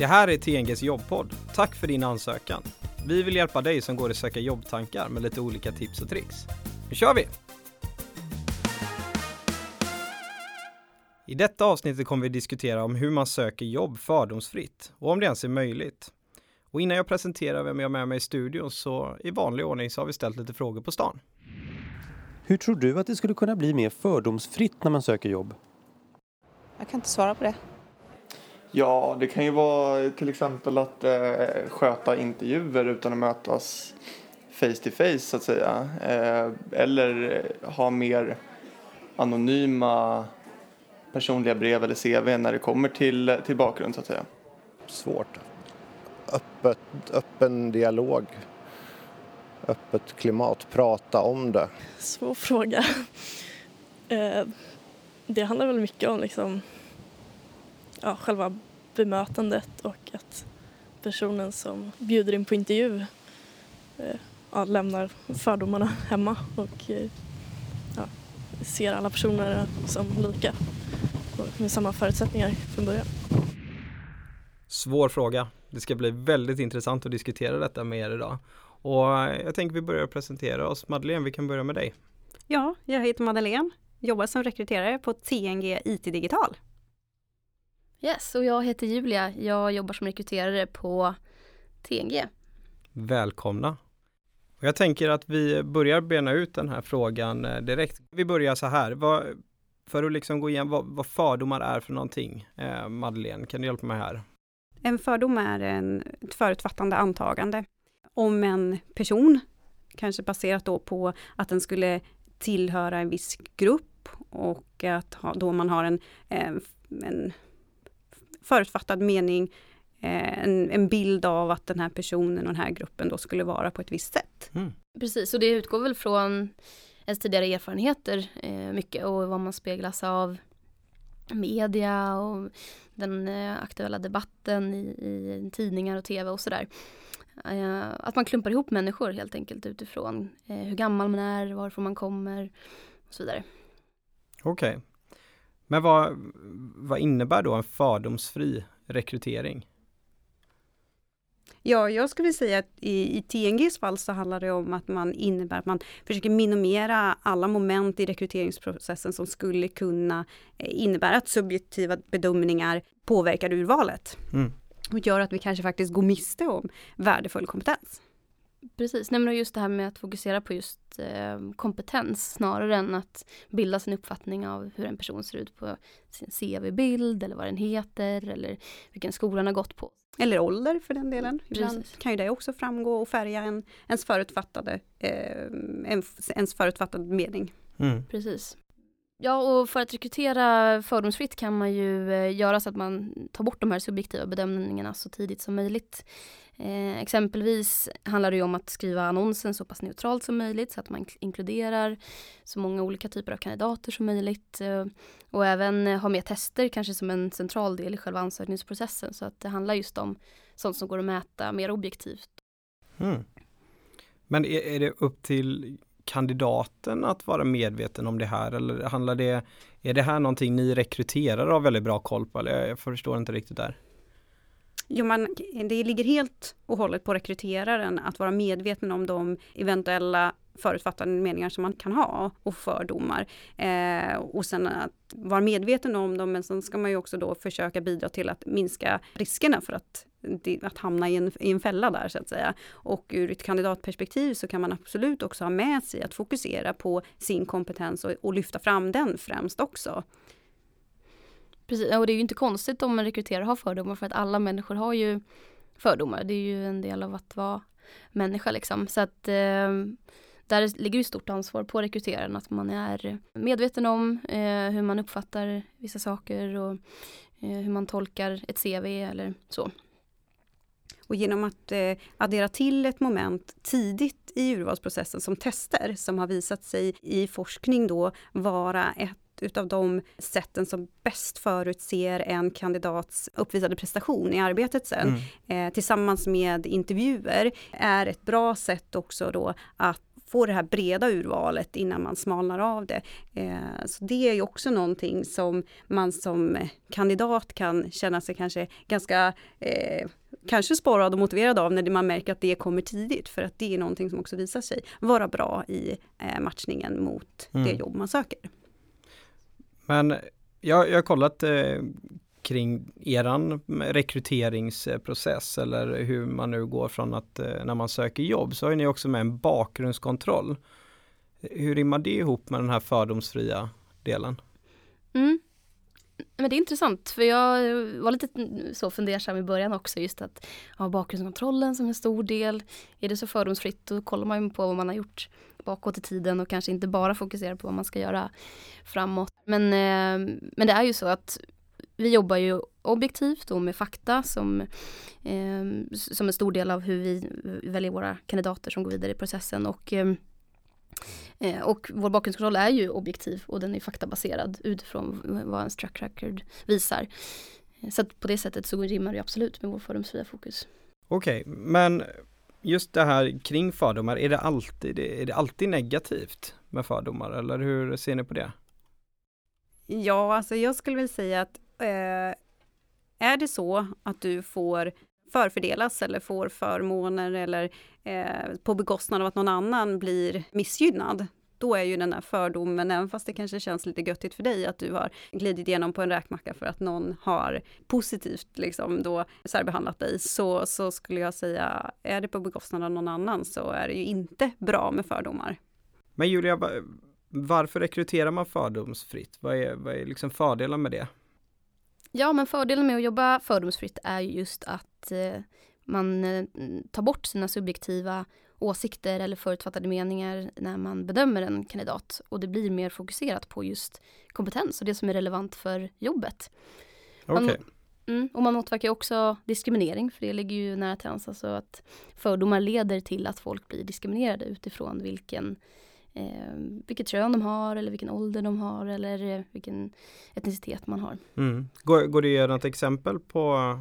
Det här är TNGs jobbpodd. Tack för din ansökan. Vi vill hjälpa dig som går och söka jobbtankar med lite olika tips och tricks. Nu kör vi! I detta avsnittet kommer vi diskutera om hur man söker jobb fördomsfritt och om det ens är möjligt. Och innan jag presenterar vem jag har med mig i studion så i vanlig ordning så har vi ställt lite frågor på stan. Hur tror du att det skulle kunna bli mer fördomsfritt när man söker jobb? Jag kan inte svara på det. Ja, det kan ju vara till exempel att eh, sköta intervjuer utan att mötas face to face så att säga. Eh, eller ha mer anonyma personliga brev eller CV när det kommer till, till bakgrund så att säga. Svårt. Öppet, öppen dialog. Öppet klimat. Prata om det. Svår fråga. Eh, det handlar väl mycket om liksom, ja, själva bemötandet och att personen som bjuder in på intervju eh, ja, lämnar fördomarna hemma och eh, ja, ser alla personer som lika och med samma förutsättningar från början. Svår fråga. Det ska bli väldigt intressant att diskutera detta med er idag. Och jag tänker vi börjar presentera oss. Madeleine, vi kan börja med dig. Ja, jag heter Madeleine, jobbar som rekryterare på TNG IT Digital. Yes, och jag heter Julia. Jag jobbar som rekryterare på TNG. Välkomna! Och jag tänker att vi börjar bena ut den här frågan eh, direkt. Vi börjar så här. Vad, för att liksom gå igenom vad, vad fördomar är för någonting. Eh, Madeleine, kan du hjälpa mig här? En fördom är en, ett förutfattande antagande om en person, kanske baserat då på att den skulle tillhöra en viss grupp och att ha, då man har en, en, en förutfattad mening, eh, en, en, bild av att den här personen och den här gruppen då skulle vara på ett visst sätt. Mm. Precis, och det utgår väl från ens tidigare erfarenheter eh, mycket och vad man speglas av media och den eh, aktuella debatten i, i, tidningar och tv och sådär. Eh, att man klumpar ihop människor helt enkelt utifrån eh, hur gammal man är, varifrån man kommer och så vidare. Okej. Okay. Men vad, vad innebär då en fördomsfri rekrytering? Ja, jag skulle säga att i, i TNGs fall så handlar det om att man innebär att man försöker minimera alla moment i rekryteringsprocessen som skulle kunna eh, innebära att subjektiva bedömningar påverkar urvalet. Mm. Och gör att vi kanske faktiskt går miste om värdefull kompetens. Precis, Nej, men just det här med att fokusera på just eh, kompetens snarare än att bilda sin uppfattning av hur en person ser ut på sin CV-bild eller vad den heter eller vilken skola den har gått på. Eller ålder för den delen. Ibland kan ju det också framgå och färga en, ens, förutfattade, eh, ens förutfattade mening. Mm. Precis. Ja, och för att rekrytera fördomsfritt kan man ju eh, göra så att man tar bort de här subjektiva bedömningarna så tidigt som möjligt. Eh, exempelvis handlar det om att skriva annonsen så pass neutralt som möjligt så att man inkluderar så många olika typer av kandidater som möjligt. Eh, och även ha med tester kanske som en central del i själva ansökningsprocessen så att det handlar just om sånt som går att mäta mer objektivt. Mm. Men är, är det upp till kandidaten att vara medveten om det här eller handlar det, är det här någonting ni rekryterar har väldigt bra koll på? Eller jag förstår inte riktigt där. Jo, man, det ligger helt och hållet på rekryteraren att vara medveten om de eventuella förutfattade meningar som man kan ha och fördomar. Eh, och sen att vara medveten om dem, men sen ska man ju också då försöka bidra till att minska riskerna för att, att hamna i en, i en fälla där så att säga. Och ur ett kandidatperspektiv så kan man absolut också ha med sig att fokusera på sin kompetens och, och lyfta fram den främst också. Precis, och det är ju inte konstigt om en rekryterare har fördomar för att alla människor har ju fördomar. Det är ju en del av att vara människa liksom. Så att eh, där ligger ju stort ansvar på rekryteraren att man är medveten om eh, hur man uppfattar vissa saker och eh, hur man tolkar ett CV eller så. Och genom att eh, addera till ett moment tidigt i urvalsprocessen som tester som har visat sig i forskning då vara ett utav de sätten som bäst förutser en kandidats uppvisade prestation i arbetet sen, mm. eh, tillsammans med intervjuer, är ett bra sätt också då att få det här breda urvalet innan man smalnar av det. Eh, så det är ju också någonting som man som kandidat kan känna sig kanske ganska eh, kanske sporrad och motiverad av när man märker att det kommer tidigt för att det är någonting som också visar sig vara bra i eh, matchningen mot mm. det jobb man söker. Men jag, jag har kollat eh, kring eran rekryteringsprocess eller hur man nu går från att eh, när man söker jobb så har ni också med en bakgrundskontroll. Hur rimmar det ihop med den här fördomsfria delen? Mm. Men det är intressant för jag var lite så fundersam i början också just att ha bakgrundskontrollen som en stor del. Är det så fördomsfritt då kollar man på vad man har gjort bakåt i tiden och kanske inte bara fokuserar på vad man ska göra framåt. Men, eh, men det är ju så att vi jobbar ju objektivt och med fakta som, eh, som en stor del av hur vi väljer våra kandidater som går vidare i processen. Och, eh, eh och vår bakgrundskontroll är ju objektiv och den är faktabaserad utifrån vad ens track record visar. Så på det sättet så rimmar det absolut med vår fördomsfria fokus. Okej, okay, men just det här kring fördomar, är det, alltid, är det alltid negativt med fördomar eller hur ser ni på det? Ja, alltså jag skulle väl säga att eh, är det så att du får förfördelas eller får förmåner eller eh, på bekostnad av att någon annan blir missgynnad, då är ju den här fördomen, även fast det kanske känns lite göttigt för dig att du har glidit igenom på en räkmacka för att någon har positivt liksom då särbehandlat dig, så, så skulle jag säga, är det på bekostnad av någon annan så är det ju inte bra med fördomar. Men Julia, varför rekryterar man fördomsfritt? Vad är, vad är liksom fördelen med det? Ja, men fördelen med att jobba fördomsfritt är just att eh, man eh, tar bort sina subjektiva åsikter eller förutfattade meningar när man bedömer en kandidat och det blir mer fokuserat på just kompetens och det som är relevant för jobbet. Okay. Man, mm, och man motverkar också diskriminering för det ligger ju nära till hands, alltså att fördomar leder till att folk blir diskriminerade utifrån vilken eh, vilket kön de har eller vilken ålder de har eller eh, vilken etnicitet man har. Mm. Går, går det att göra något exempel på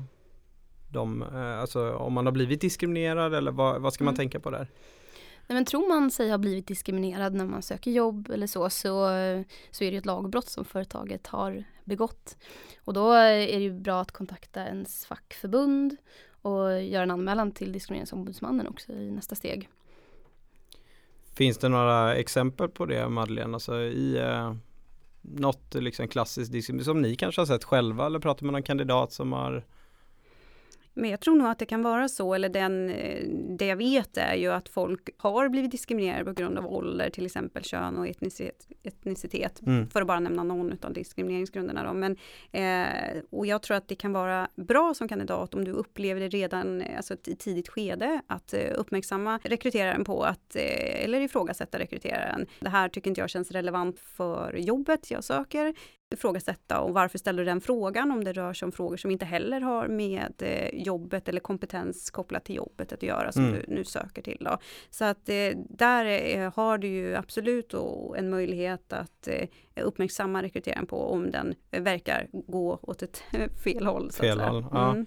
de, eh, alltså om man har blivit diskriminerad eller vad, vad ska man mm. tänka på där? Nej, men tror man sig ha blivit diskriminerad när man söker jobb eller så, så, så är det ett lagbrott som företaget har begått. Och då är det ju bra att kontakta ens fackförbund och göra en anmälan till diskrimineringsombudsmannen också i nästa steg. Finns det några exempel på det Madeleine, alltså i eh, något liksom klassiskt som ni kanske har sett själva eller pratar med någon kandidat som har men jag tror nog att det kan vara så, eller den, eh, det jag vet är ju att folk har blivit diskriminerade på grund av ålder, till exempel kön och etnicitet, etnicitet mm. för att bara nämna någon av diskrimineringsgrunderna. Då. Men, eh, och jag tror att det kan vara bra som kandidat om du upplever det redan alltså, i tidigt skede, att eh, uppmärksamma rekryteraren på att, eh, eller ifrågasätta rekryteraren. Det här tycker inte jag känns relevant för jobbet jag söker ifrågasätta och varför ställer du den frågan om det rör sig om frågor som inte heller har med eh, jobbet eller kompetens kopplat till jobbet att göra som mm. du nu söker till. Då. Så att eh, där eh, har du ju absolut en möjlighet att uppmärksamma rekryteringen på om den verkar gå åt ett fel håll. Så fel håll, ja. Mm.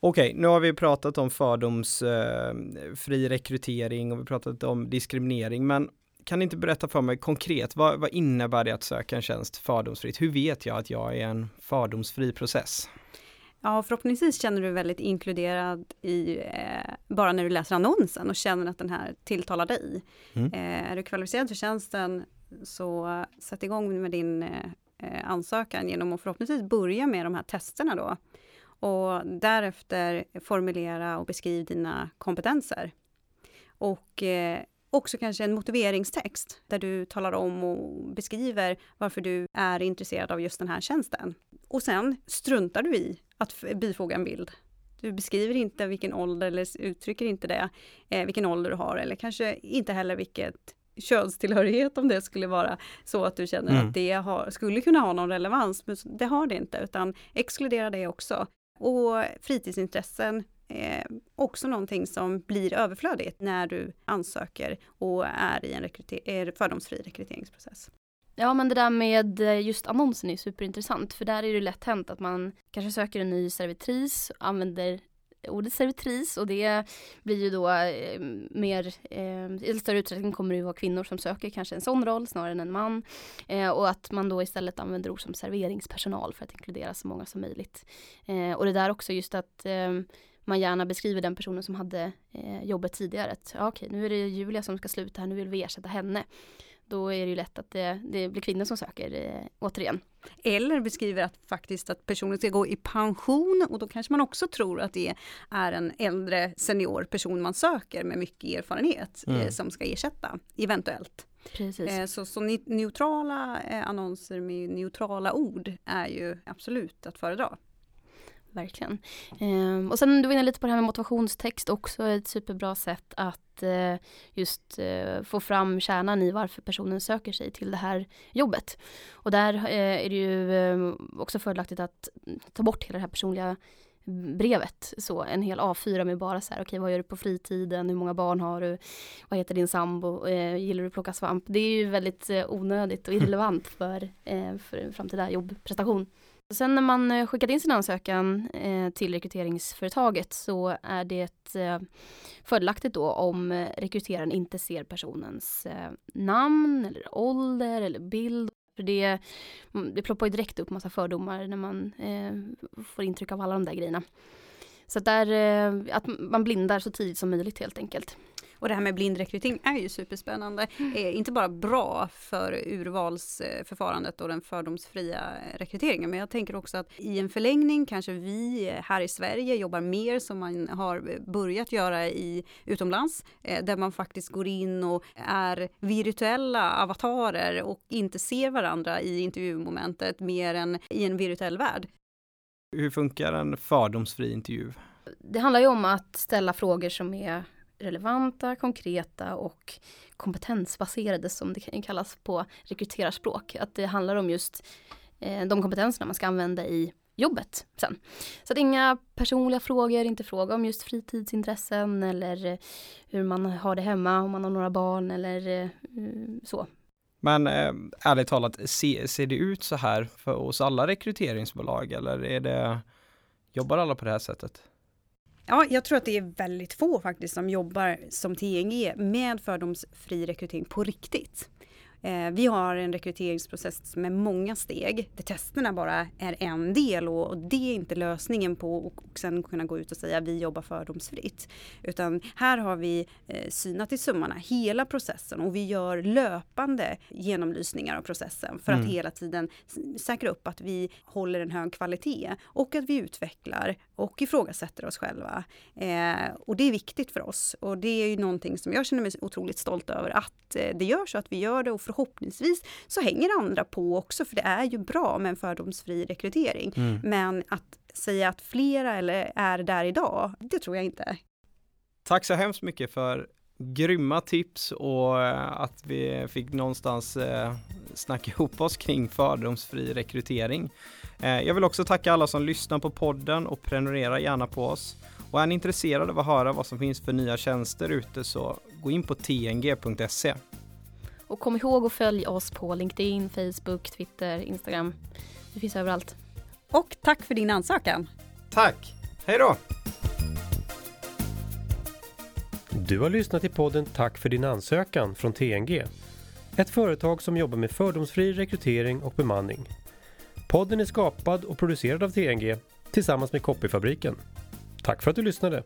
Okej, nu har vi pratat om fördomsfri rekrytering och vi pratat om diskriminering, men kan ni inte berätta för mig konkret, vad, vad innebär det att söka en tjänst fördomsfritt? Hur vet jag att jag är en fördomsfri process? Ja, förhoppningsvis känner du dig väldigt inkluderad i, eh, bara när du läser annonsen och känner att den här tilltalar dig. Mm. Eh, är du kvalificerad för tjänsten så sätt igång med din eh, ansökan genom att förhoppningsvis börja med de här testerna då. Och därefter formulera och beskriv dina kompetenser. Och eh, också kanske en motiveringstext där du talar om och beskriver varför du är intresserad av just den här tjänsten. Och sen struntar du i att bifoga en bild. Du beskriver inte vilken ålder eller uttrycker inte det, eh, vilken ålder du har eller kanske inte heller vilket könstillhörighet om det skulle vara så att du känner mm. att det har, skulle kunna ha någon relevans, men det har det inte, utan exkludera det också. Och fritidsintressen, eh, också någonting som blir överflödigt när du ansöker och är i en rekryter- fördomsfri rekryteringsprocess. Ja men det där med eh, just annonsen är superintressant för där är det lätt hänt att man kanske söker en ny servitris använder ordet servitris och det blir ju då eh, mer, eh, i större utsträckning kommer det ju vara kvinnor som söker kanske en sån roll snarare än en man. Eh, och att man då istället använder ord som serveringspersonal för att inkludera så många som möjligt. Eh, och det där också just att eh, man gärna beskriver den personen som hade eh, jobbet tidigare. Att, ja, okej, nu är det Julia som ska sluta här, nu vill vi ersätta henne. Då är det ju lätt att det, det blir kvinnor som söker eh, återigen. Eller beskriver att faktiskt att personen ska gå i pension och då kanske man också tror att det är en äldre senior person man söker med mycket erfarenhet eh, Mm. som ska ersätta eventuellt. Precis. Eh, så, så neutrala eh, annonser med neutrala ord är ju absolut att föredra. Verkligen. Ehm, och sen du var inne lite på det här med motivationstext också ett superbra sätt att eh, just eh, få fram kärnan i varför personen söker sig till det här jobbet. Och där eh, är det ju eh, också fördelaktigt att ta bort hela det här personliga brevet. Så en hel A4 med bara så här, okej vad gör du på fritiden, hur många barn har du, vad heter din sambo, eh, gillar du att plocka svamp? Det är ju väldigt eh, onödigt och irrelevant för, eh, för en framtida jobbprestation. Sen när man eh, skickat in sin ansökan eh, till rekryteringsföretaget så är det eh, fördelaktigt då om rekryteraren inte ser personens namn eller ålder eller bild. För det, mm, det ploppar ju direkt upp massa fördomar när man får intryck av alla de där grejerna. Så att, där, att man blindar så tidigt som möjligt helt enkelt. Och det här med blindrekrytering är ju superspännande. Eh, inte bara bra för urvalsförfarandet och den fördomsfria rekryteringen, men jag tänker också att i en förlängning kanske vi här i Sverige jobbar mer som man har börjat göra i utomlands, eh, där man faktiskt går in och är virtuella avatarer och inte ser varandra i intervjumomentet mer än i en virtuell värld. Hur funkar en fördomsfri intervju? Det handlar ju om att ställa frågor som är relevanta, konkreta och kompetensbaserade som det kan kallas på rekryterarspråk. Att det handlar om just eh, de kompetenserna man ska använda i jobbet sen. Så att inga personliga frågor, inte fråga om just fritidsintressen eller eh, hur man har det hemma, om man har några barn eller eh, mm, så. Men eh, ärligt talat, se, ser det ut så här för oss alla rekryteringsbolag eller är det, jobbar alla på det här sättet? Ja, jag tror att det är väldigt få faktiskt som jobbar som TNG med fördomsfri rekrytering på riktigt. Eh, vi har en rekryteringsprocess med många steg där testerna bara är en del och, och det är inte lösningen på och, och sen kunna gå ut och säga vi jobbar fördomsfritt. Utan här har vi eh, synat i sömmarna hela processen och vi gör löpande genomlysningar av processen för Mm. att hela tiden säkra upp att vi håller en hög kvalitet och att vi utvecklar och ifrågasätter oss själva. Eh, och det är viktigt för oss och det är ju någonting som jag känner mig otroligt stolt över att eh, det gör så att vi gör det och förhoppningsvis så hänger andra på också för det är ju bra med en fördomsfri rekrytering. Mm. Men att säga att flera eller är där idag, det tror jag inte. Tack så hemskt mycket för grymma tips och eh, att vi fick någonstans eh, snacka ihop oss kring fördomsfri rekrytering. Eh, jag vill också tacka alla som lyssnar på podden och prenumerera gärna på oss. Och är ni intresserade av att höra vad som finns för nya tjänster ute så gå in på tng.se. Och kom ihåg att följa oss på LinkedIn, Facebook, Twitter, Instagram. Vi finns överallt. Och tack för din ansökan! Tack! Hej då! Du har lyssnat till podden Tack för din ansökan från TNG. Ett företag som jobbar med fördomsfri rekrytering och bemanning. Podden är skapad och producerad av TNG tillsammans med Copyfabriken. Tack för att du lyssnade!